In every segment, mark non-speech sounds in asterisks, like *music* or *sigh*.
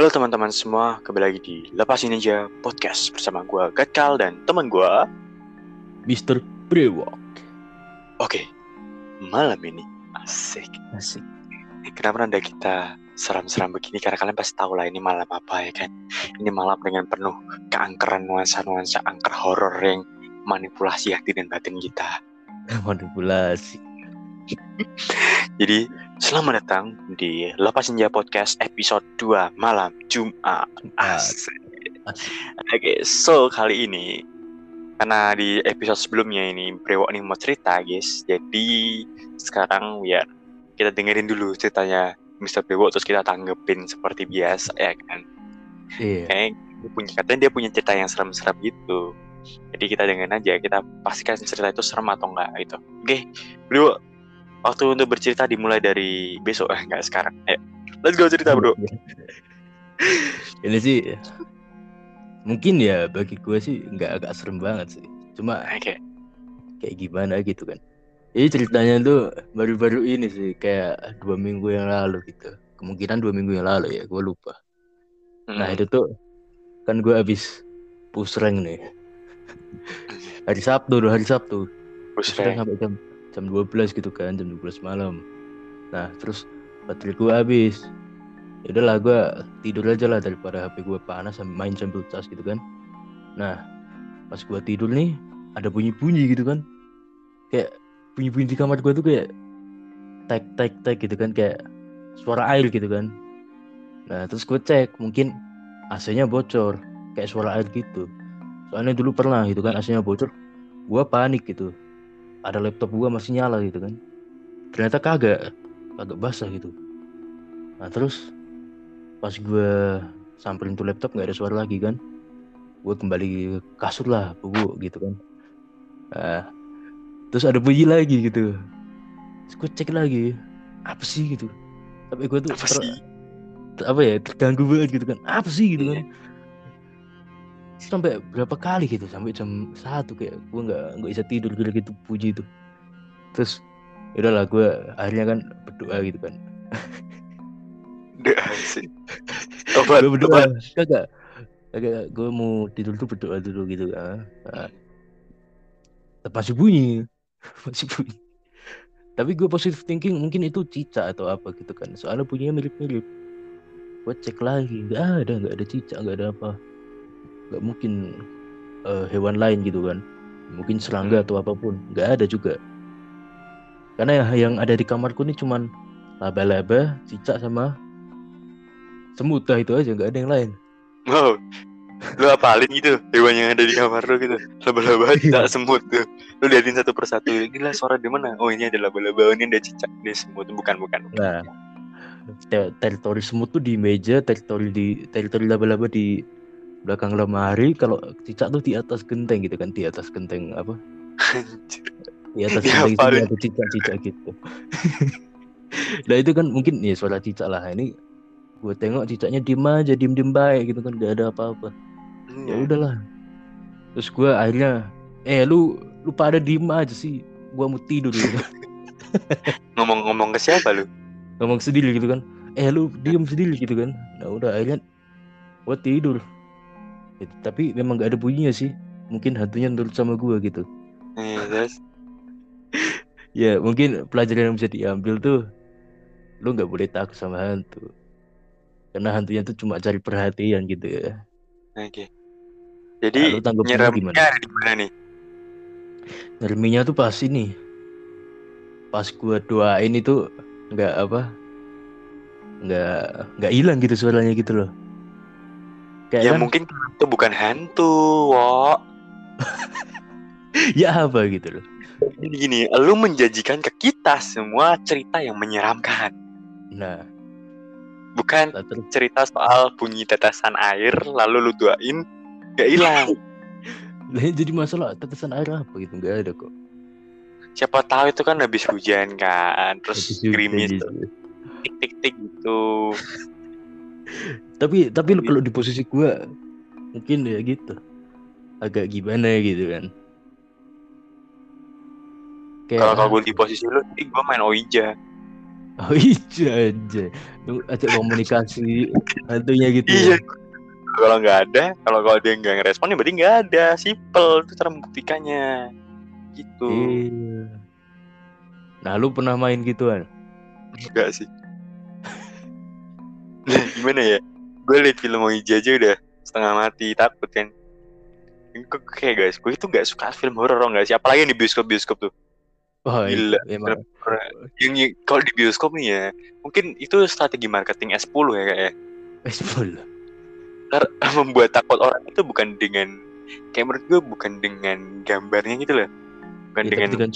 Halo teman-teman semua, kembali lagi di Lepas Ninja Podcast bersama gue Gatkal dan teman gue. Mr. Brewok. Oke, malam ini asik. Asik. Kenapa anda kita seram-seram begini? Karena kalian pasti tahu lah ini malam apa ya kan? Ini malam dengan penuh keangkeran nuansa-nuansa angker horor yang manipulasi hati dan batin kita. *laughs* Manipulasi. Jadi selamat datang di Lepas Ninja Podcast episode 2 malam Jumat. Asik. Oke, so kali ini karena di episode sebelumnya ini Brewok nih mau cerita guys. Jadi sekarang biar kita dengerin dulu ceritanya Mr. Brewok terus kita tanggepin seperti biasa ya kan. Iya. Kayak punya katanya dia punya cerita yang serem-serem gitu. Jadi kita dengerin aja, kita pastikan cerita itu serem atau enggak gitu. Oke, Brewok waktu untuk bercerita dimulai dari besok eh enggak sekarang. Ayo, let's go cerita bro. *laughs* Ini sih mungkin ya bagi gue sih nggak agak serem banget sih. Cuma Oke, kayak gimana gitu kan. Ini ceritanya tuh baru-baru ini sih kayak dua minggu yang lalu gitu. Kemungkinan dua minggu yang lalu ya, gue lupa. Nah Hmm, itu tuh kan gue habis push rank nih. *laughs* Hari Sabtu tuh, hari Sabtu. rank. sampai jam jam 12 gitu kan, jam 12 malam. Nah terus baterai gue habis. Ya udahlah gue tidur aja lah daripada HP gue panas sambil main sambil cas gitu kan. Nah pas gue tidur nih ada bunyi-bunyi gitu kan. Kayak bunyi-bunyi di kamar gue tuh kayak tek tek tek gitu kan kayak suara air gitu kan. Nah terus gue cek mungkin AC-nya bocor kayak suara air gitu. Soalnya dulu pernah gitu kan AC-nya bocor. Gue panik gitu. Ada laptop gue masih nyala gitu kan. Ternyata kagak, kagak basah gitu. Nah terus pas gue samperin tuh laptop nggak ada suara lagi kan. Gue kembali ke kasur lah, bubuk gitu kan. Nah, terus ada bunyi lagi gitu. Terus gue cek lagi, apa sih gitu. Tapi gue tuh Apa ter- apa ya terganggu banget gitu kan. Apa sih gitu Iya. kan. Sampai berapa kali gitu, sampai jam satu kayak gue nggak nggak bisa tidur gitu gitu puji itu. Terus ya udahlah gue akhirnya kan berdoa gitu kan. Udah sih. Obat, gue berdoa. kagak kagak gue mau tidur tuh berdoa dulu gitu kan nah, masih bunyi. *laughs* Masih bunyi. Tapi gue positive thinking mungkin itu cicak atau apa gitu kan. Soalnya bunyinya mirip-mirip. Gue cek lagi nggak ada nggak ada cicak nggak ada apa nggak mungkin eh, hewan lain gitu kan mungkin serangga atau apa pun nggak ada juga karena yang, yang ada di kamarku ini cuman laba-laba cicak sama semut dah itu aja nggak ada yang lain Wow. Lu apalin gitu hewan yang ada di kamar lu gitu. Laba-laba tidak semut tuh. Lu liatin satu persatu. Inilah suara di mana? Oh ini ada laba-laba, ini ada cicak, ini semut. Bukan, bukan. bukan. Nah, te- teritori semut tuh di meja, teritori di teritori laba-laba di belakang lemari. Kalau cicak tuh di atas genteng gitu kan, di atas genteng apa? Di atas Dia *laughs* genteng itu ada cicak-cicak gitu. *laughs* nah itu kan mungkin ya suara cicak lah. Ini gue tengok cicaknya diem aja, diem-diem baik gitu kan, gak ada apa-apa. Ya Iya. udahlah. Terus gue akhirnya, eh lu lu pada diem aja sih, gua mau tidur gitu. *laughs* Ngomong-ngomong ke siapa lu? ngomong sendiri gitu kan eh lu diem sendiri gitu kan nah udah akhirnya gua tidur Gitu. tapi memang gak ada bunyinya sih mungkin hantunya nurut sama gua gitu Iya, terus *laughs* ya mungkin pelajaran yang bisa diambil tuh lu nggak boleh takut sama hantu karena hantunya tuh cuma cari perhatian gitu ya Oke. Jadi Nah, nyeremnya gimana? ada di mana nih? Nerminya tuh pas ini pas gua doain itu nggak apa nggak nggak hilang gitu suaranya gitu loh kayak Ya kan mungkin itu bukan hantu, Wok. *laughs* ya apa gitu loh Jadi gini, lu menjanjikan ke kita semua cerita yang menyeramkan. nah Bukan cerita soal bunyi tetesan air lalu lu doain gak hilang. *laughs* Lah, jadi masalah tetesan air apa gitu nggak ada kok Siapa tahu itu kan habis hujan kan, terus Habis hujan gerimis gitu. tik tik tik gitu. *laughs* tapi tapi lu kalau di posisi gua mungkin ya gitu agak gimana gitu kan kayak Kalau kalau gue di posisi lu, gue main Oija. Oh iya aja. Lu ajak komunikasi hantunya gitu. Iya. ya. Kalau nggak ada, kalau kalau dia nggak ngerespon ya berarti nggak ada. Simple itu cara membuktikannya. Gitu. Iya. Nah, lu pernah main gituan? Enggak sih. Nah, gimana ya? Gue liat film Ouija aja udah setengah mati takut kan. Gue kayak guys, gue itu gak suka film horor nggak sih? Apalagi yang di bioskop-bioskop tuh. Wah, itu Gila. emang Yang, yang- kalau di bioskop nih ya, mungkin itu strategi marketing S10 ya kayaknya. baseball. Karena membuat takut orang itu bukan dengan kayak menurut gue bukan dengan gambarnya gitu loh. Bukan Ya, dengan tapi dengan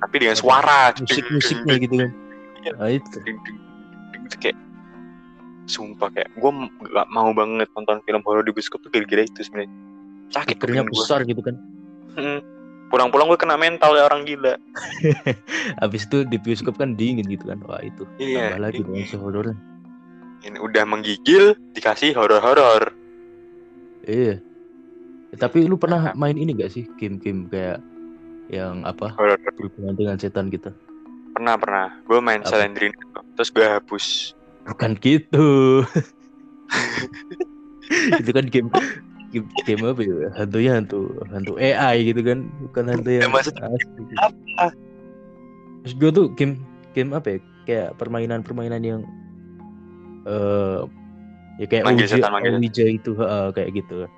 tapi dengan suara musik-musiknya gitu kan. Iya. Nah, itu kayak sumpah kayak gue gak mau banget nonton film horor di bioskop tuh gara-gara itu sebenarnya sakit gue besar gitu kan. pulang-pulang gue kena mental ya orang gila *laughs* Habis itu di bioskop kan dingin gitu kan. Wah, itu. iya Tambah lagi dengan horornya. ini udah menggigil dikasih horor-horor Iya. Ya, tapi lu pernah main ini gak sih game-game kayak yang apa horor berhubungan dengan setan gitu? pernah pernah gue main? Silent Dream terus gue hapus Bukan gitu. *laughs* itu kan game game, game apa ya? Hantunya hantu hantu AI gitu kan, bukan hantu Ya, yang maksud- gitu. apa Terus gue tuh game game apa ya? Kayak permainan-permainan yang eh ya kayak Manggil Ouija, setan, manggil Ouija itu heeh, kayak gitu.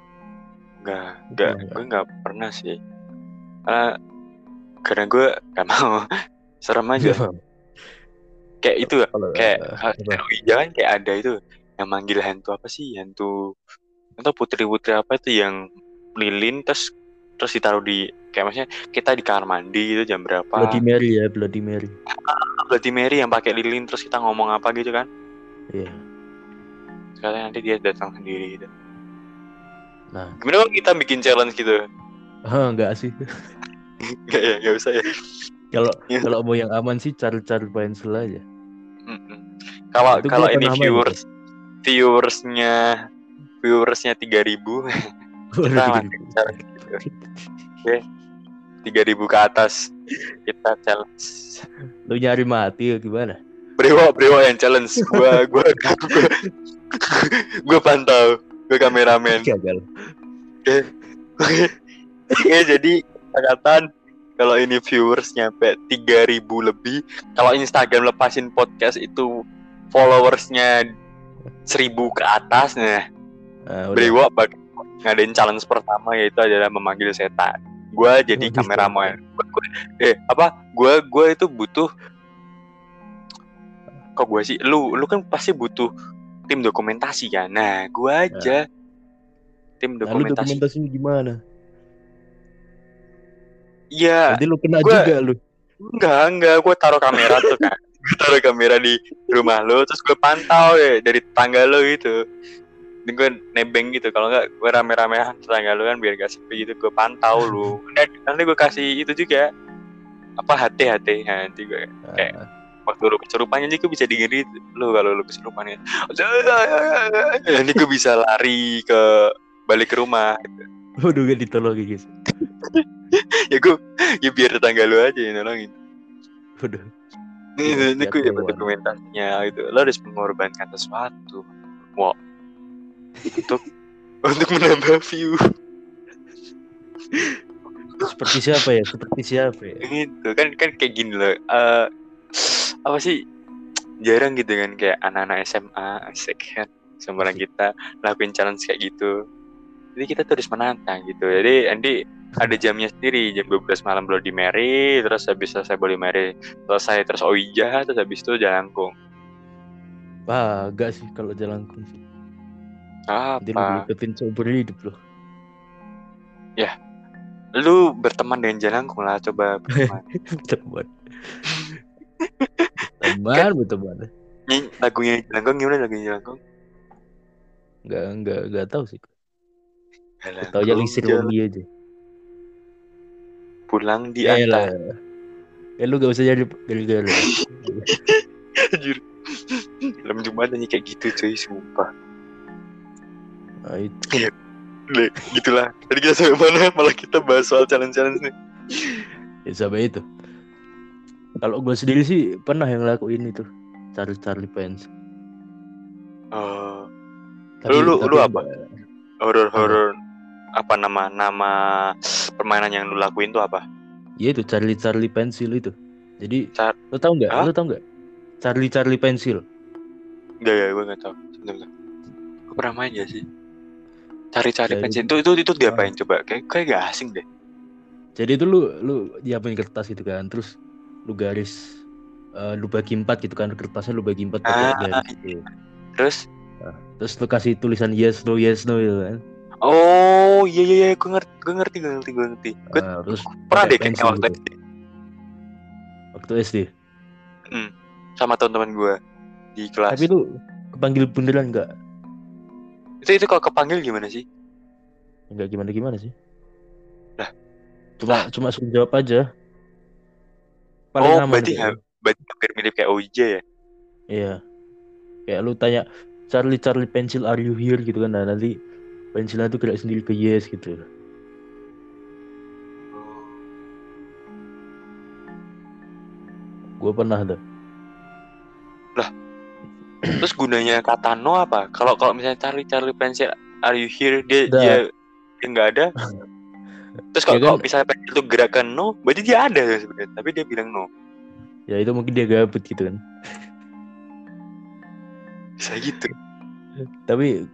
Enggak, enggak, Enggak. gue enggak pernah sih. Karena karena gue gak mau. *laughs* Serem aja. Kayak itu Kalau kayak eh, apa? Ouija kan kayak ada itu yang manggil hantu apa sih? Hantu atau putri-putri apa itu yang lilin terus terus ditaruh di kayak maksudnya kita di kamar mandi itu jam berapa? Bloody Mary ya, Bloody Mary. Bloody Mary yang pakai lilin terus kita ngomong apa gitu kan? Iya. Sekarang nanti dia datang sendiri gitu. Nah, Gimana kalau kita bikin challenge gitu? ah, enggak sih. *laughs* Enggak ya, enggak usah ya. Kalau Iya. kalau mau yang aman sih cari-cari pencil aja. Kalau Itu kalau ini viewers viewersnya viewersnya tiga ribu kita gitu. tiga ribu ke atas kita challenge. Lu nyari mati ya gimana? Brewo brewo yang challenge. Gua gua *laughs* gua, gua pantau. Gua kameramen. Gagal. Oke, jadi kesepakatan kalau ini viewers nyampe 3000 lebih, kalau Instagram lepasin podcast itu followersnya 1000 ke atas, nah Nah, udah. Brewo ngadain challenge pertama yaitu adalah memanggil setan. Gua jadi Waduh, kameramen. Gua- gua- Eh, apa? Gua gua itu butuh kok gua sih lu lu kan pasti butuh tim dokumentasi kan. Nah, gua aja tim Nah, lu dokumentasi. dokumentasinya gimana? Iya, Nanti lu kena gua- juga lu. enggak, enggak, gua taruh kamera tuh kan. Gua taruh kamera di rumah lo terus gue pantau ya dari tangga lo gitu. Ini gue nebeng gitu kalau enggak gue rame-ramean tetangga lo kan biar gak sepi gitu gue pantau lu. Dan nanti gue kasih itu juga apa hati-hati nah, nanti gue Kayak- waktu lu kesurupan jadi gue bisa dengerin lu kalau lu kesurupan ya. Nanti gue bisa lari ke balik ke rumah. Waduh gak ditolongin guys. *laughs* Ya gue ya biar tetangga lu aja yang nolongin. Waduh. Ini, Iya, ini gue siap, dapat Dewan. dokumentasinya gitu. Lo harus mengorbankan sesuatu. Wow. Untuk *laughs* untuk menambah view. Seperti siapa ya? Seperti siapa ya? Gitu kan kan kayak gini loh. Eh apa sih? Jarang gitu kan kayak anak-anak SMA asik kan seumuran kita lakuin challenge kayak gitu. Jadi kita terus menantang gitu. Jadi nanti ada jamnya sendiri jam 12 malam Bloody Mary terus habis selesai Bloody Mary selesai terus Ouija terus habis itu Jalangkung Wah, enggak sih kalau jalan sih. Nanti lu apa ngikutin seumur hidup loh. lu berteman dengan Jalangkung lah coba berteman. Teman. *laughs* Teman, berteman. Nyanyi lagunya Jalangkung gimana lagunya Jalangkung Enggak, enggak, enggak tahu sih. Jalangkung Tahu aja lisir wangi aja. Pulang di Eh lah. atas Eh lu gak usah jadi gara-gara. *laughs* Anjir. Film Jumat nyanyi kayak gitu cuy sumpah Nah, itu Le, gitulah tadi kita sampai mana malah kita bahas soal challenge challenge nih ya sampai itu. Kalau gue sendiri sih pernah yang ngelakuin itu. Charlie Charlie Pants. Oh, Lu- lu- lu apa? horor horor apa nama nama permainan yang lu lakuin tuh apa? Ya itu Charlie Charlie Pencil itu. Jadi Char- lo tau nggak? Lo tau nggak? Charlie Charlie Pencil. Enggak ya, gue nggak tahu. Sebentar, bentar. Gue pernah main ya sih. Cari-cari pensil itu itu itu diapain coba? Kayak kayak gak asing deh. Jadi itu lu lu diapain kertas gitu kan, terus lu garis eh, lu bagi empat gitu kan kertasnya lu bagi empat pakai Ah, garis gitu. Terus Terus lu kasih tulisan yes no yes no gitu kan. Oh iya iya iya gue ngerti gue ngerti gue ngerti gue ngerti. Gue Nah, terus pernah deh kayaknya pensil waktu. SD waktu SD. sama teman-teman gue di kelas. Tapi itu kepanggil beneran nggak? itu itu kalau kepanggil gimana sih? Nggak gimana gimana sih? Lah. Cuma cuma suruh jawab aja. Paling Oh, berarti ha- Berarti hampir mirip kayak OJ ya? Iya. Kayak lu tanya Charlie Charlie pencil are you here gitu kan. Nah, nanti pensilnya tuh gerak sendiri ke yes gitu. Gue pernah tuh. *clears throat* Terus gunanya kata no apa? Kalau kalau misalnya Charlie Charlie Pencil are you here dia Udah. dia nggak ada. *laughs* Terus kalau Ya kan? kalau misalnya Pencil itu gerakan no, berarti dia ada ya sebenarnya. Tapi dia bilang no. Ya itu mungkin dia gabut gitu kan. Bisa gitu. Tapi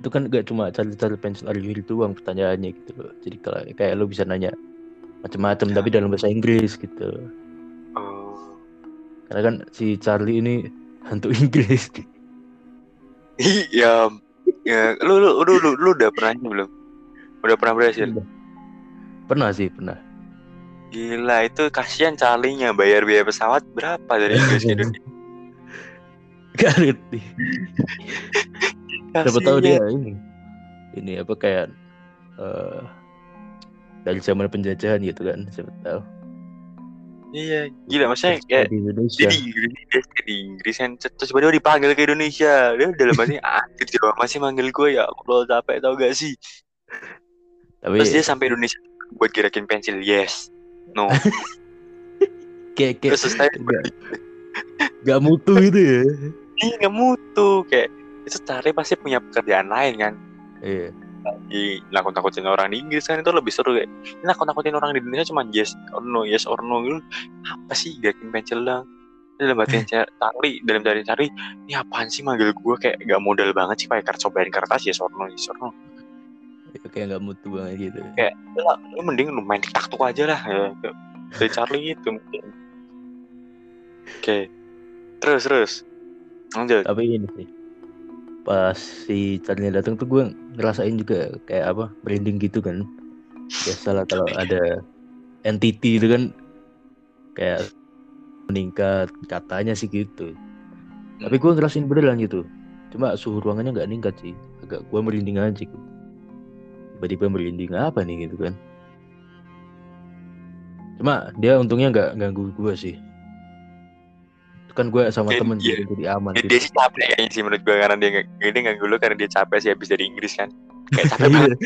itu kan gak cuma are you here doang pertanyaannya gitu loh. Jadi kalau kayak lu bisa nanya macam-macam Ya. tapi dalam bahasa Inggris gitu. Oh. Karena kan si Charlie ini hantu *laughs* Inggris. Iya. Ya, lu, lu, lu, lu, lu udah pernah belum? Udah pernah berhasil? pernah sih, pernah. Gila, itu kasihan Charlie-nya bayar biaya pesawat berapa dari Inggris ke *laughs* Indonesia? Gak ngerti. *laughs* Siapa tahu dia ini. Ini apa kayak eh dari zaman penjajahan gitu kan, siapa tahu. Iya, gila maksudnya kayak di Indonesia. jadi Inggris di Inggris kan terus tiba-tiba dipanggil ke Indonesia dia dalam hati anjir coba masih manggil gue ya Allah capek tau gak sih Tapi terus dia sampai Indonesia buat gerakin pensil yes no *laughs* kayak kayak terus gak, gak mutu itu ya. ini nggak mutu kayak itu cari pasti punya pekerjaan lain kan? Iya. di nakut nakutin orang di Inggris kan? Itu lebih seru kayak ini nakut nakutin orang di Indonesia cuma yes or no yes or no gitu. Apa sih gerakin pensil lang dalam hati cari dalam cari cari ini apaan sih manggil gue kayak gak modal banget sih pakai kertas cobain kertas yes or no yes or no. Ya, kayak gak mutu banget gitu. kayak lah lu mending lu main tiktok tuh aja lah ya Kayak dari Charlie gitu mungkin. Oke. Terus terus. Lanjut. Tapi ini sih. Pas si Charlie datang tuh gue ngerasain juga kayak apa branding gitu kan. Biasalah kalau ada entity itu kan kayak meningkat katanya sih gitu. Tapi gue ngerasain beneran gitu. Cuma suhu ruangannya nggak meningkat sih. Agak gue merinding aja gitu. Tiba-tiba merinding apa nih gitu kan. Cuma dia untungnya nggak ganggu gue sih. Itu kan gue sama Iya, temen iya. gitu, jadi aman dia, gitu. dia sih capek kayaknya sih menurut gue karena dia nggak dia nggak dulu karena dia capek sih habis dari Inggris kan kayak capek *laughs* banget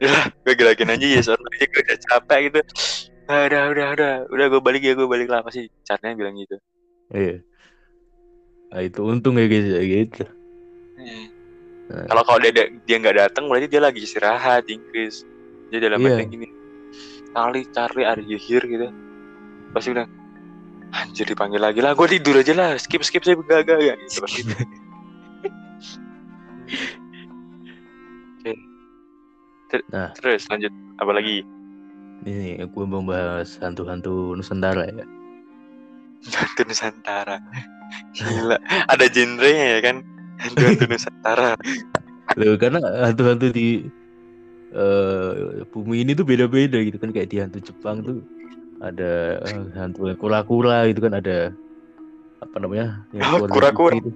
ya gue gerakin aja ya soalnya gue udah capek gitu Ah, udah udah udah udah gue balik ya gue balik lah pasti caranya bilang gitu Iya. Nah itu untung ya guys ya gitu. Nah. kalau kalau dia dia nggak datang berarti dia lagi istirahat di Inggris dia dalam Iya. hati gini Charlie Charlie are you here gitu pasti bilang anjir dipanggil lagi lah. Gue tidur aja lah. Skip skip saya gak gak gak gitu pasti Oke. Ter- Nah. terus lanjut. Apa lagi? Ini gue mau bahas hantu-hantu Nusantara ya. hantu Nusantara. Gila. Ada genrenya ya kan? Hantu hantu *laughs* Nusantara. Loh, karena hantu-hantu di eh bumi ini tuh beda-beda gitu kan. Kayak di hantu Jepang tuh ada eh, hantu kura-kura gitu kan ada apa namanya yang Oh, kura-kura. itu.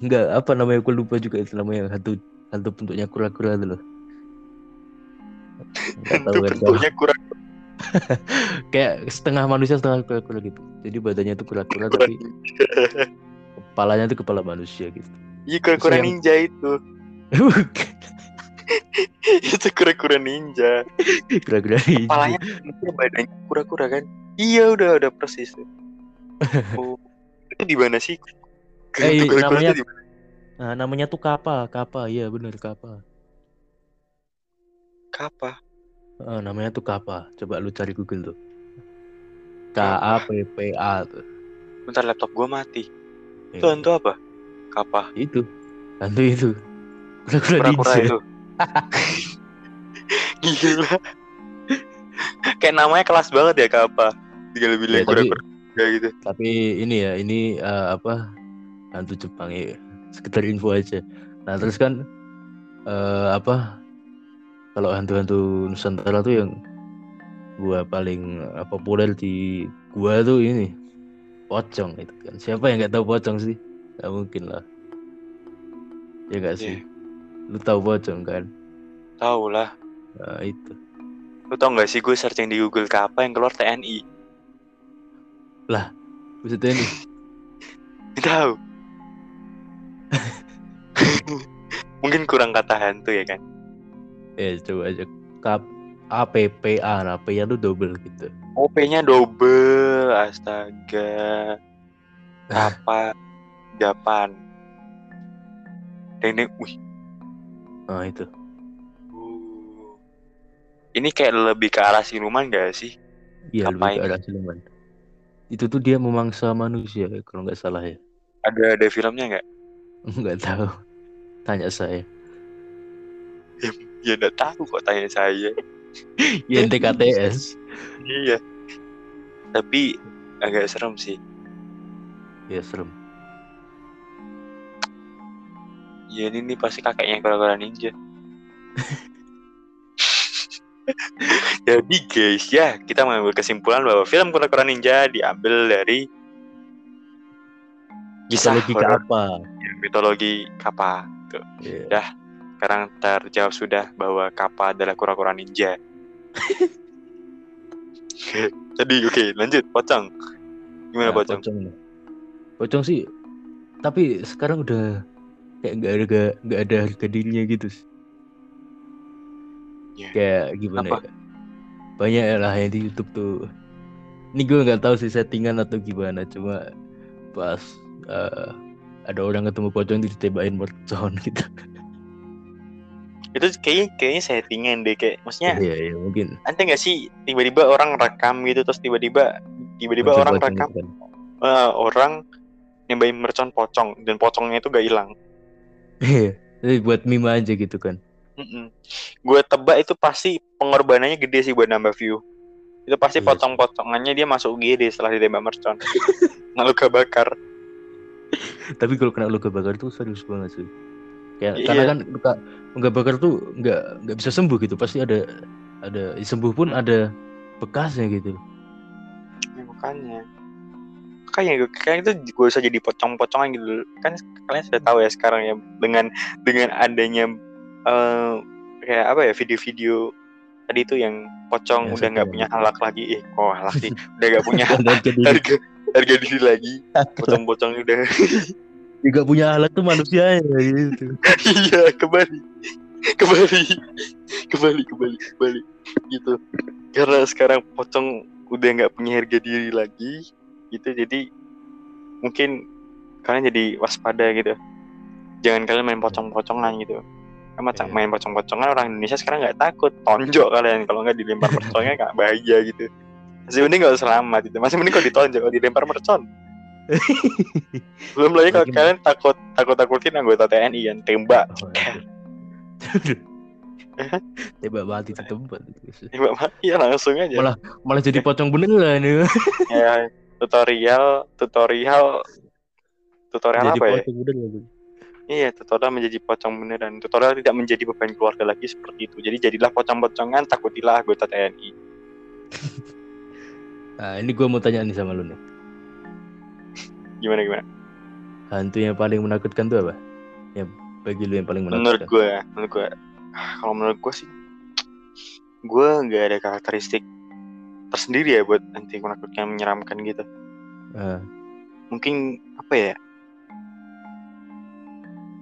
Enggak, apa namanya gue lupa juga itu namanya hantu hantu bentuknya kura-kura itu loh. Hantu kan, bentuknya kurang *laughs* kayak setengah manusia setengah kura-kura gitu. Jadi badannya tuh kura-kura tapi *laughs* kepalanya tuh kepala manusia gitu. iya kura-kura Yang- ninja itu *laughs* *laughs* itu kura-kura ninja kura-kura hijau. kepalanya badannya kura-kura kan Iya udah udah persis. *laughs* oh, itu di mana sih? Eh, namanya- itu di mana? Nah, namanya tuh Kapa, Kapa, iya bener Kapa. Kapa? Eh, namanya tuh Kapa. Coba lu cari Google tuh. K A P P A tuh. Bentar laptop gua mati. Eh, Itu hantu apa? Kapa? itu. Hantu itu. Kura-kura Kura-kura ninja. itu. Gila. Kayak namanya kelas banget ya Kapa. Tinggal bilang Ya, tapi- kura-kura gitu. Tapi ini ya, ini eh, apa? Hantu Jepang ya. Sekedar info aja. Nah, terus kan eh apa? Kalau hantu-hantu Nusantara tuh yang gua paling eh, populer di gua tuh ini pocong itu kan. Siapa yang nggak tahu pocong sih? Gak mungkin lah. Ya gak sih? Lu tahu pocong kan? Tahu lah. Nah, itu. Lu tau gak sih gue searching di Google Kapa yang keluar TNI? Maksudnya ini *laughs* Tahu. *laughs* Mungkin kurang kata hantu ya kan? ya coba aja kap A P P A nah P nya tuh double gitu. OP-nya double, astaga. Kapa, Japan. Deng deng, wih. Nah, itu. uh. Ini kayak lebih ke arah siluman gak sih? Iya lebih ke arah siluman. Itu tuh dia memangsa manusia kalau nggak salah ya. Ada ada filmnya nggak? *laughs* Nggak tahu. Tanya saya. Ya nggak tahu kok tanya saya. *laughs* Ya NTKTS. Iya. Tapi agak serem sih. Ya serem. Ya ini nih pasti kakeknya kura-kura ninja. *laughs* Jadi guys ya kita mengambil kesimpulan bahwa film kura-kura ninja diambil dari kisah Mitologi horor apa? mitologi Kappa. Ya. Sekarang terjawab sudah bahwa Kappa adalah kura-kura ninja. *laughs* Jadi oke lanjut pocong. Gimana Nah, pocong? Pocong sih tapi sekarang udah kayak nggak ada nggak ada harga dirinya gitu. Ya. Kayak gimana Apa? ya? Banyak lah yang di YouTube tuh. Ini gue nggak tahu sih settingan atau gimana, cuma pas eh, ada orang ketemu pocong ditembakin mercon *laughs* gitu. Itu kayaknya kayaknya settingan deh kayak maksudnya Iya, iya mungkin. ada nggak sih tiba-tiba orang rekam gitu terus tiba-tiba tiba-tiba orang pocong rekam eh, orang nembakin mercon pocong dan pocongnya itu gak hilang. Iya, buat meme aja gitu kan. Gue tebak itu pasti pengorbanannya gede sih buat nambah view. Itu pasti Iya. pocong-pocongannya dia masuk GD setelah ditembak mercon. *laughs* Nggak luka bakar. Tapi kalau kena luka bakar tuh serius banget sih. Kayak Iya. karena kan luka luka bakar tuh nggak nggak bisa sembuh gitu. Pasti ada ada sembuh pun ada bekasnya gitu. Ya, makanya. Makanya gue kayak itu gue usah jadi pocong-pocongan gitu. Kan kalian sudah tahu ya sekarang ya dengan dengan adanya eh kayak apa ya video-video tadi itu yang pocong Ya, udah nggak punya gitu. halak lagi. Eh kok halak sih? Udah nggak punya *laughs* harga harga diri lagi. Pocong-pocong udah. *laughs* Juga punya alat tuh manusia ya gitu. iya kembali. Kembali. Kembali kembali kembali. Gitu. Karena sekarang pocong udah nggak punya harga diri lagi gitu. Jadi mungkin kalian jadi waspada gitu. Jangan kalian main pocong-pocongan gitu. Kan macam Iya. main pocong-pocongan orang Indonesia sekarang nggak takut. Tonjok kalian. Kalau nggak dilempar *laughs* merconnya nggak bahaya gitu. Masih mending kalau selamat gitu. Masih mending kalau ditonjok kalau dilempar mercon. Belum lagi kalau kalian takut takut takutin anggota TNI kan tembak. Oh, *laughs* Tembak mati di tempat. tembak mati ya langsung aja. Malah- Malah jadi pocong beneran. Ya. Ya tutorial tutorial tutorial Jadi apa ya beneran. iya tutorial menjadi pocong beneran tutorial tidak menjadi beban keluarga lagi seperti itu jadi jadilah pocong-pocongan takutilah anggota TNI Nah, *laughs* ini gua mau tanya nih sama lu nih. gimana gimana Hantu yang paling menakutkan tuh apa? Ya bagi lu yang paling menurut menakutkan. gue menurut gue ah, kalau menurut gue sih gue nggak ada karakteristik tersendiri ya buat nanti menakutkan menyeramkan gitu Ah, mungkin apa ya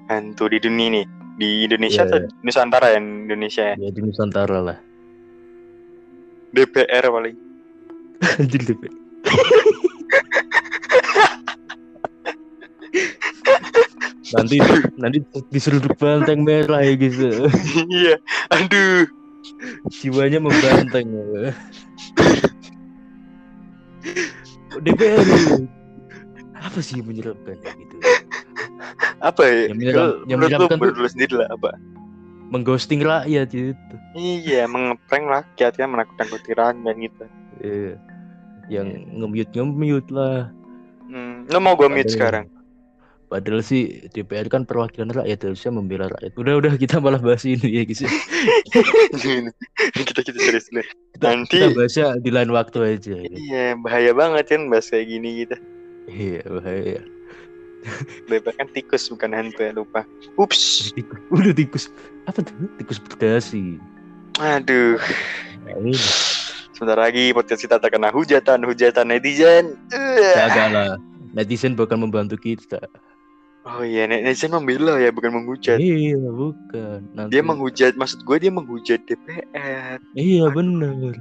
hantu di dunia nih di Indonesia Iya, atau Nusantara ya Indonesia ya ya di Nusantara lah. DPR paling *laughs* Anjir deh. *laughs* nanti nanti diseruduk banteng merah ya gitu. iya aduh Jiwanya membanteng. ya. *laughs* DPR apa sih yang menyeramkan gitu? apa ya Yang menyeram- Kalau yang menyeramkan tuh- menurut lu sendiri lah apa Mengghosting rakyat gitu. iya mengeprank rakyat kan menakut-nakuti rakyat gitu Iya. Yang nge-mute nge-mute lah. hmm. lu mau gue mute sekarang Padahal sih DPR kan perwakilan rakyat harusnya membela rakyat. Udah udah kita malah bahas ini ya guys. kita kita serius Kita, Nanti- kita bahasnya di lain waktu aja. Ya. iya bahaya banget kan bahas kayak gini gitu Iya bahaya. DPR kan tikus bukan hantu ya lupa ups. Udah tikus. Apa tuh? Tikus berdasi. aduh Nah, ini sebentar lagi podcast kita terkena hujatan hujatan netizen jaga lah. Netizen bakal membantu kita. Oh iya netizen membela ya bukan menghujat. Iya bukan. Nanti... dia menghujat maksud gue dia menghujat DPR Iya bener.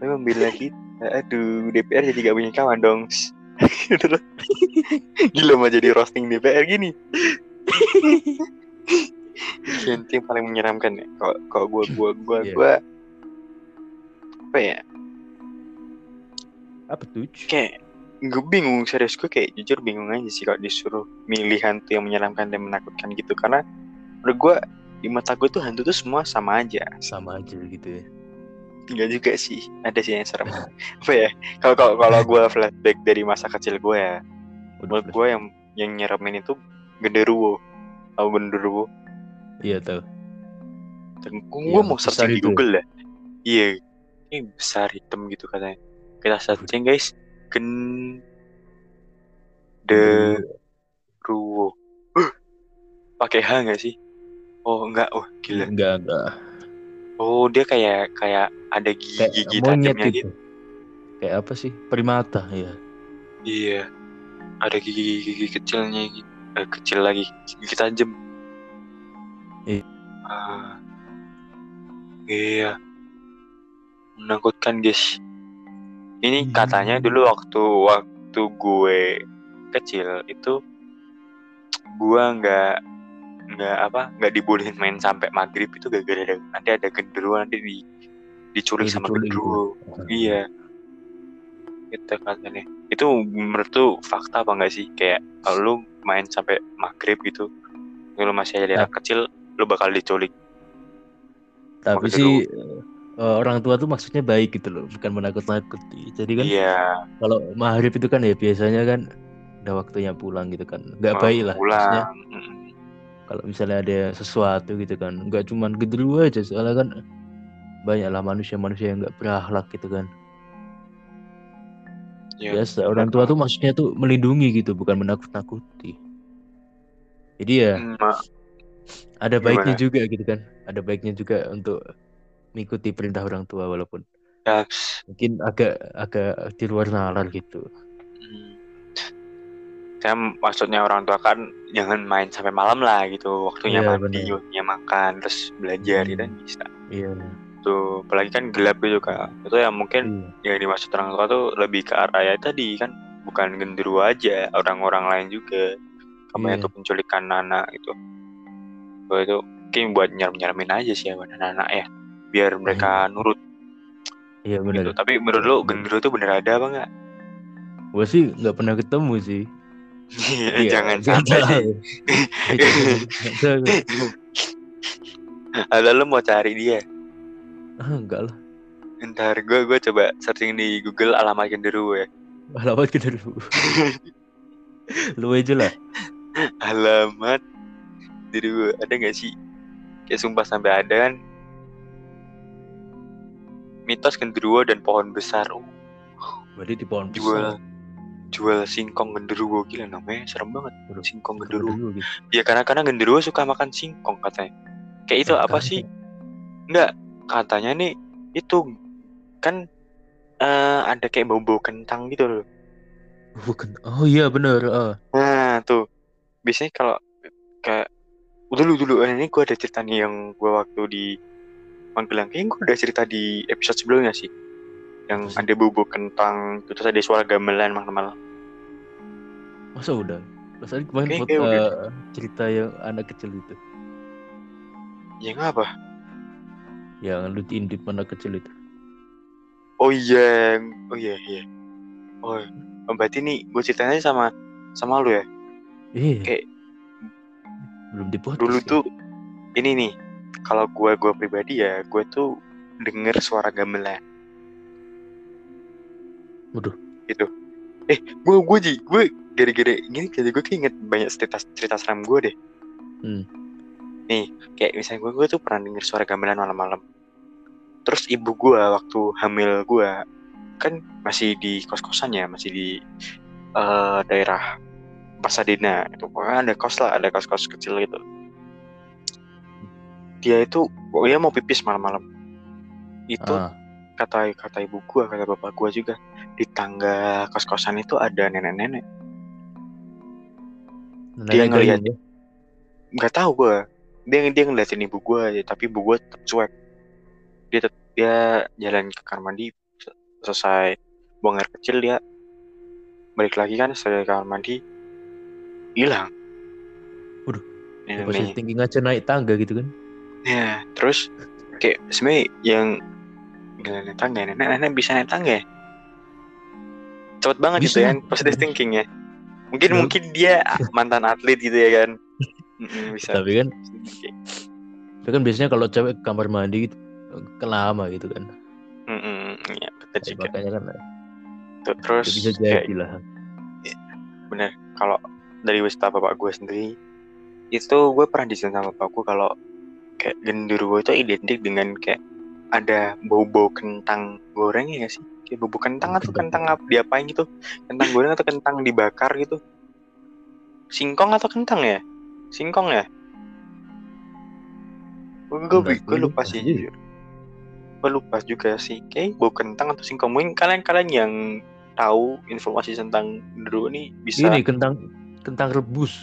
dia membela kita. Aduh DPR jadi gak punya kawan dong. *laughs* Gila mau jadi roasting DPR gini. Yang yang paling menyeramkan ya. Kalau kalau gue gue gue Iya. gue apa ya? Apa tuh? kayak gue bingung serius. Gue kayak jujur bingung aja sih kalau disuruh milih hantu yang menyeramkan dan menakutkan gitu. Karena menurut gue di mata gue tuh hantu tuh semua sama aja. Sama aja gitu ya. Enggak juga sih. Ada sih yang serem. *laughs* Apa ya? Kalau kalau kalau gue flashback dari masa kecil gue ya. Menurut gue yang yang nyeremin itu genderuwo. Tahu genderuwo? Iya dan gue Yang mau searching di ya? Google lah iya. Ini besar hitam gitu katanya. Kita searching guys gen deruwo Huh, pakai H nggak sih oh enggak oh gila Enggak enggak. oh dia kayak kayak ada Kayak gigi-gigi monyet tajamnya gitu. gitu Kayak apa sih? Primata ya. iya ada gigi-gigi kecilnya gitu eh, kecil lagi gigi tajam Iya. Ah. iya menakutkan guys ini Hmm. katanya dulu waktu waktu gue kecil itu gue nggak nggak apa nggak dibolehin main sampai maghrib itu gara-gara ada, nanti ada genderuwo nanti di diculik Oh, sama diculik gitu. genderuwo iya. Itu katanya. Itu menurut tuh fakta apa enggak sih? Kayak kalau lu main sampai maghrib gitu kalau masih ada anak kecil lu bakal diculik. Tapi sih eh, orang tua tuh maksudnya baik gitu loh, bukan menakut-nakuti. Jadi kan iya kalau maghrib itu kan ya biasanya kan udah waktunya pulang gitu kan. Nggak baik lah. Pulang kalau misalnya ada sesuatu gitu kan, nggak cuman genderuwo aja soalnya kan banyak lah manusia-manusia yang nggak berakhlak gitu kan. Ya, Biasa orang tua tuh maksudnya tuh melindungi gitu, bukan menakut-nakuti. Jadi ya mm, ma- ada baiknya Gimana? juga gitu kan. Ada baiknya juga untuk mengikuti perintah orang tua walaupun ya, mungkin agak agak di luar nalar gitu. Saya maksudnya orang tua kan jangan main sampai malam lah gitu waktunya Iya, mandi waktunya makan terus belajar gitu kan Hmm. bisa Iya. tuh apalagi kan gelap gitu kak itu yang mungkin iya. yang dimaksud orang tua tuh lebih ke arah ya tadi kan bukan genderuwo aja orang-orang lain juga kamu Iya. itu penculikan anak itu itu mungkin buat nyerem-nyeremin aja sih ya buat anak-anak ya biar mereka nurut Iya gitu benar. tapi menurut lo genderuwo tuh bener ada apa enggak Gue sih nggak pernah ketemu sih. Iya, jangan nggak sampai. Nggak *laughs* ada lo mau cari dia Ah, enggak lah. ntar gue gue coba searching di Google alamat genderuwo ya Alamat dulu. *laughs* Lu aja lah. alamat genderuwo ada nggak sih kayak sumpah sampai ada kan mitos genderuwo dan pohon besar oh, Berarti di pohon jual besar. jual singkong genderuwo gila namanya serem banget Waduh, singkong genderuwo gitu. ya karena karena genderuwo suka makan singkong katanya kayak itu apa sih Enggak, katanya nih itu kan eh, ada kayak bau-bau kentang gitu loh. Bukan. Oh iya bener. ah. Nah, tuh. Biasanya kalau kayak dulu dulu ini gue ada cerita nih yang gue waktu di Magelang kayaknya gue udah cerita di episode sebelumnya sih. yang Terus? ada bubuk kentang terus ada suara gamelan malam-malam Masa udah? Masa kemarin Kayak- foto, kayak udah. eh, cerita yang anak kecil itu. ya ngapa Yang lu intip anak kecil itu. oh iya oh iya iya oh oh, berarti nih gue ceritanya sama sama lu ya Iya. Kayak- belum dipotong. dulu tuh ini nih kalau gue gue pribadi ya gue tuh denger suara gamelan. Waduh. gitu eh gue gue ji gue gara-gara gini jadi gue keinget banyak cerita cerita seram gue deh. Hmm. nih kayak misalnya gue gue tuh pernah denger suara gamelan malam-malam. Terus ibu gue waktu hamil gue kan masih di kos-kosan ya masih di eh, daerah Pasadena. Itu pokoknya ada kos lah ada kos-kos kecil gitu dia itu pokoknya mau pipis malam-malam itu Ah, kata kata ibu gua kata bapak gua juga di tangga kos kosan itu ada nenek-nenek dia ngeliat. ya. nggak tahu gua dia dia ngeliatin ibu gua aja tapi ibu gua tetap cuek dia tet- dia jalan ke kamar mandi se- selesai buang air kecil dia balik lagi kan selesai kamar mandi hilang Waduh. Nenek- Positive thinking aja naik tangga gitu kan. Ya, terus kayak sebenarnya yang nggak naik tangga, nenek nenek bisa naik tangga. ya? Cepet banget Bisa. gitu kan, positive thinking ya. Mungkin Ya. mungkin dia mantan atlet gitu ya kan. Bisa. Tapi kan, tapi kan biasanya kalau cewek kamar mandi gitu, kelama gitu kan. Mm-mm, ya, betul Ya, juga. makanya kan Tuh, Terus ya bisa kayak jadi lah. bener kalau dari wisata bapak gue sendiri itu gue pernah di sini sama bapak gue kalau kayak genderuwo itu identik dengan kayak ada bau-bau kentang goreng ya sih? Kayak bau kentang atau Kentang. apa diapain gitu? Kentang goreng atau kentang dibakar gitu. Singkong atau kentang ya? Singkong ya? Gue gue gue lupa sih gue lupa juga sih. Kayak bau kentang atau singkong. Mungkin kalian-kalian yang tahu informasi tentang genderuwo ini bisa Ini kentang kentang rebus.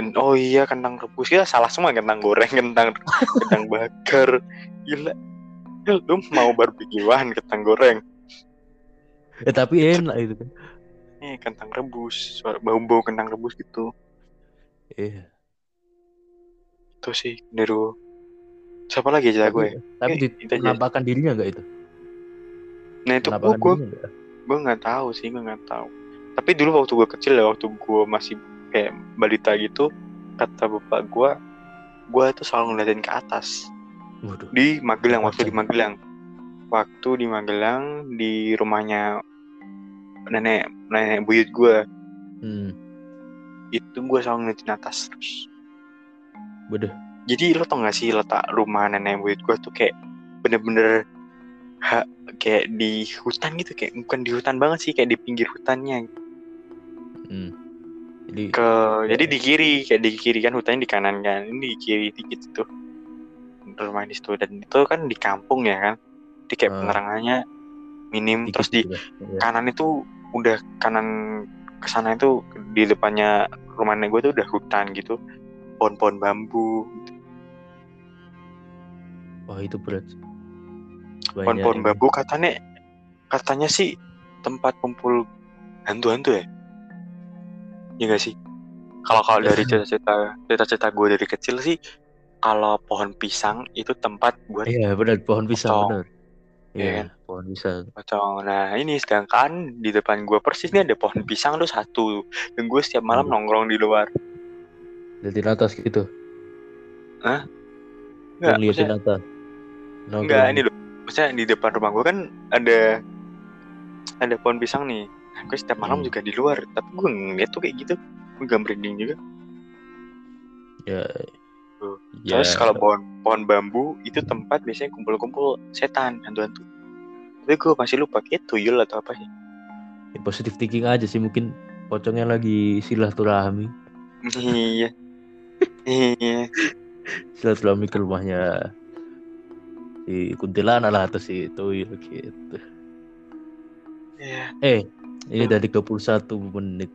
Gen- oh iya kentang rebus. Ya salah semua kentang goreng kentang kentang bakar gila. Lu mau barbekyuan kentang goreng? Eh tapi enak itu kan. eh kentang rebus. Suara bau-bau kentang rebus gitu. Iya. itu sih Nero siapa lagi cerita gue? Tapi Eh, di itu aja. penampakan dirinya enggak itu? nah itu gue gue nggak? tahu sih gue nggak tahu. Tapi dulu waktu gue kecil ya waktu gue masih kayak balita gitu kata bapak gue gue tuh selalu ngeliatin ke atas Waduh. di Magelang waktu di. Magelang waktu di Magelang di rumahnya nenek nenek buyut gue Hmm. itu gue selalu ngeliatin atas terus Waduh. jadi lo tau gak sih letak rumah nenek buyut gue tuh kayak bener-bener ha, kayak di hutan gitu kayak bukan di hutan banget sih kayak di pinggir hutannya Hmm. Jadi ke jadi di kiri kayak di kiri kan hutannya di kanan kan ini di kiri dikit tuh rumah di situ dan itu kan di kampung ya kan jadi kayak Ah. penerangannya minim dikit terus di. Iya. kanan itu udah kanan ke sana itu di depannya rumah nenek gue tuh udah hutan gitu pohon-pohon bambu gitu. Wah itu berat. Pohon-pohon bambu katanya katanya sih tempat kumpul hantu-hantu ya ya gak sih kalau kalau dari cerita-cerita cerita-cerita gue dari kecil sih kalau pohon pisang itu tempat buat Iya benar pohon pisang benar. Iya Iya kan? pohon pisang. pocong nah ini sedangkan di depan gue persis nih ada pohon pisang tuh satu dan gue setiap malam Aduh. nongkrong di luar Liatin atas gitu. Hah? Yang Enggak, liatin atas. Nongkrong. Enggak, ini loh. Maksudnya di depan rumah gue kan ada ada pohon pisang nih. Gue setiap malam Hmm. juga di luar. Tapi gue ngeliat tuh kayak gitu. Gue gak merinding juga. Ya. Tuh. Ya. Terus kalau pohon pohon bambu itu tempat biasanya kumpul-kumpul setan, hantu-hantu. Tapi gue masih lupa kayak tuyul atau apa sih. ya, positif thinking aja sih mungkin pocongnya lagi silaturahmi. iya. iya. Silaturahmi ke rumahnya si kuntilanak lah atau si tuyul gitu. Iya. Eh, ini dari 21 menit.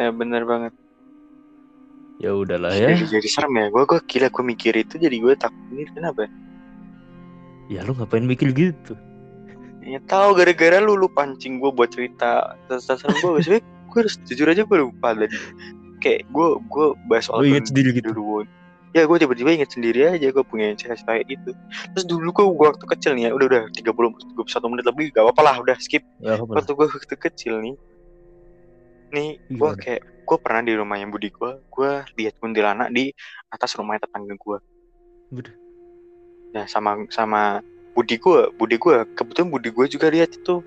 Eh, bener banget. Ya udahlah ya. Jadi, jadi serem ya. Gue gue gila gue mikir itu jadi gue takut ini kenapa? Ya lu ngapain mikir gitu? Ya tahu gara-gara lu lu pancing gue buat cerita tersesat gue sebenernya gue harus jujur aja gue lupa tadi kayak gue gue bahas soal gitu? dulu ya gue tiba-tiba inget sendiri aja gue punya cerita itu. Terus dulu gue waktu kecil nih ya udah udah 30 satu menit lebih gak apa-apa lah udah skip. Ya waktu gue waktu kecil nih nih gue kayak gue pernah di rumahnya budi gue gue lihat kuntilanak di atas rumahnya tetangga gue. Nah sama sama Budi gue, Budi gue kebetulan Budi gue juga lihat itu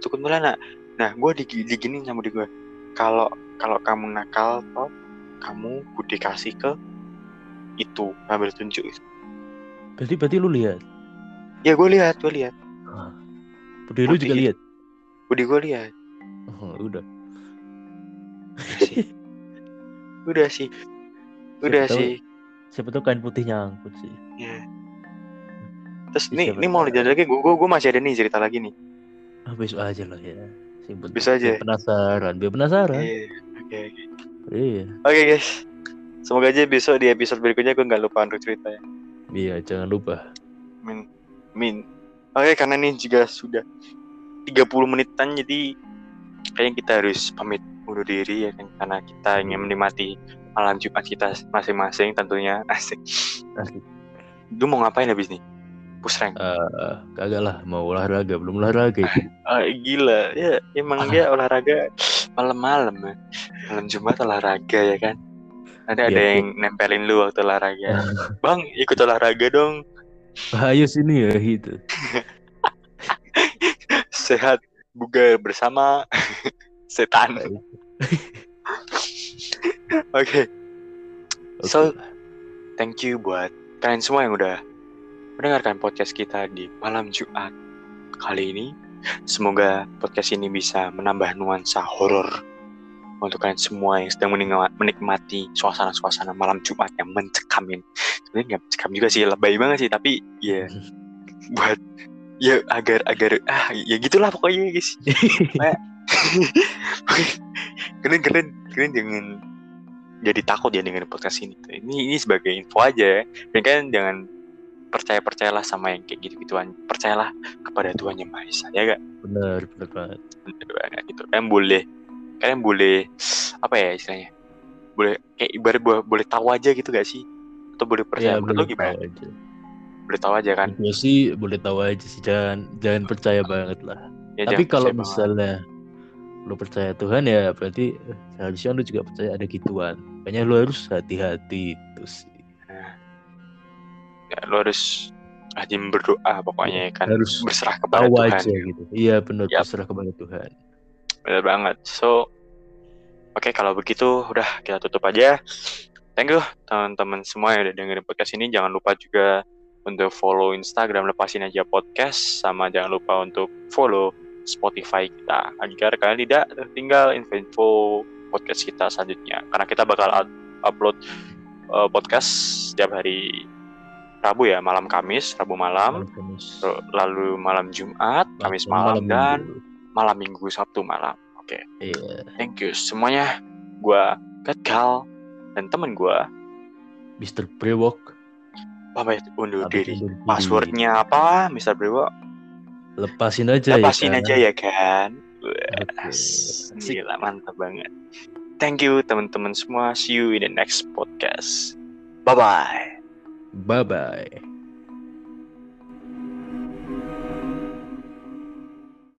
itu kuntilanak. Nah gue di, diginin sama Budi gue, kalau kalau kamu nakal toh kamu Budi kasih ke itu ambil tunjuk. Berarti berarti lu lihat. Ya gue lihat, gue lihat, lu Budi. juga lihat. Budi gue lihat. Oh, udah. Udah sih, udah Siapa tahu- sih. Siapa tahu kain putih nyangkut sih. Ya. Terus Ya, nih, nih mau tahu. lanjut lagi, gue gue masih ada nih cerita lagi nih. Ah, besok aja lah ya. Simpel. Bisa aja. Biar penasaran, biar penasaran. Iya, oke oke. Iya. Oke guys, semoga aja besok di episode berikutnya gue nggak lupa untuk cerita ya. Iya, jangan lupa. Min. Min. Oke, karena ini juga sudah 30 menitan jadi kayaknya kita harus pamit undur diri ya kan karena kita ingin menikmati malam Jumat kita masing-masing tentunya *laughs* asik. Asik. Lu mau ngapain habis nih? Push rank. Eh, kagak lah, mau olahraga, belum olahraga. *laughs* Ah, gila. Ya, emang dia olahraga malam-malam ya. Malam Jumat olahraga ya kan. Nanti ada Iya, yang nempelin lu waktu olahraga. *laughs* Bang, ikut olahraga dong. Bahaya sini ya *laughs* gitu. *laughs* Sehat bugar bersama setan. Oke. So- thank you buat kalian semua yang udah mendengarkan podcast kita di malam Jumat kali ini. Semoga podcast ini bisa menambah nuansa horor untuk kalian semua yang sedang menikma- menikmati suasana-suasana malam Jumat yang mencekam ini. Sebenarnya nggak mencekam juga sih, lebay banget sih, tapi ya *laughs* buat ya agar agar ah ya gitulah pokoknya guys. kalian kalian kalian jangan jadi takut ya dengan podcast ini. Ini ini sebagai info aja. ya. Dan kalian jangan percaya percayalah sama yang kayak gitu gituan. Percayalah kepada Tuhan yang Maha Esa ya gak? Bener, bener banget. Bener banget gitu. Kalian boleh kalian boleh apa ya istilahnya? Boleh kayak ibarat boleh, boleh tahu aja gitu gak sih? Atau boleh percaya? Ya, Menurut gimana? tahu aja. Boleh tahu aja kan? Gue sih boleh tahu aja sih, jangan jangan percaya banget lah. Ya, Tapi kalau percaya banget. misalnya lu percaya Tuhan ya berarti eh, seharusnya lu juga percaya ada gituan. Makanya lu harus hati-hati itu sih. ya, lu harus rajin berdoa pokoknya ya kan. Harus berserah kepada Tahu Tuhan. aja gitu. Iya benar Yap. berserah kepada Tuhan. Bener banget. So, oke kalau begitu udah kita tutup aja. Thank you teman-teman semua yang udah dengerin podcast ini. Jangan lupa juga untuk follow Instagram lepasin aja podcast sama jangan lupa untuk follow Spotify kita agar kalian tidak tertinggal info-info podcast kita selanjutnya. Karena kita bakal up- upload uh, podcast setiap hari Rabu ya, malam Kamis, Rabu malam, Malam Kamis. lalu malam Jumat, Kamis Malam malam, dan Minggu. Malam Minggu Sabtu malam. Oke. Iya. Thank you semuanya. Gua Gatkal dan temen gua Mr. Brewok. pamit undur pamit diri. undur diri. Passwordnya apa, Mr. Brewo? lepasin aja Lepasin ya. aja ya kan. Wes, Asik. Gila mantap banget. Thank you teman-teman semua. See you in the next podcast. Bye bye. Bye bye.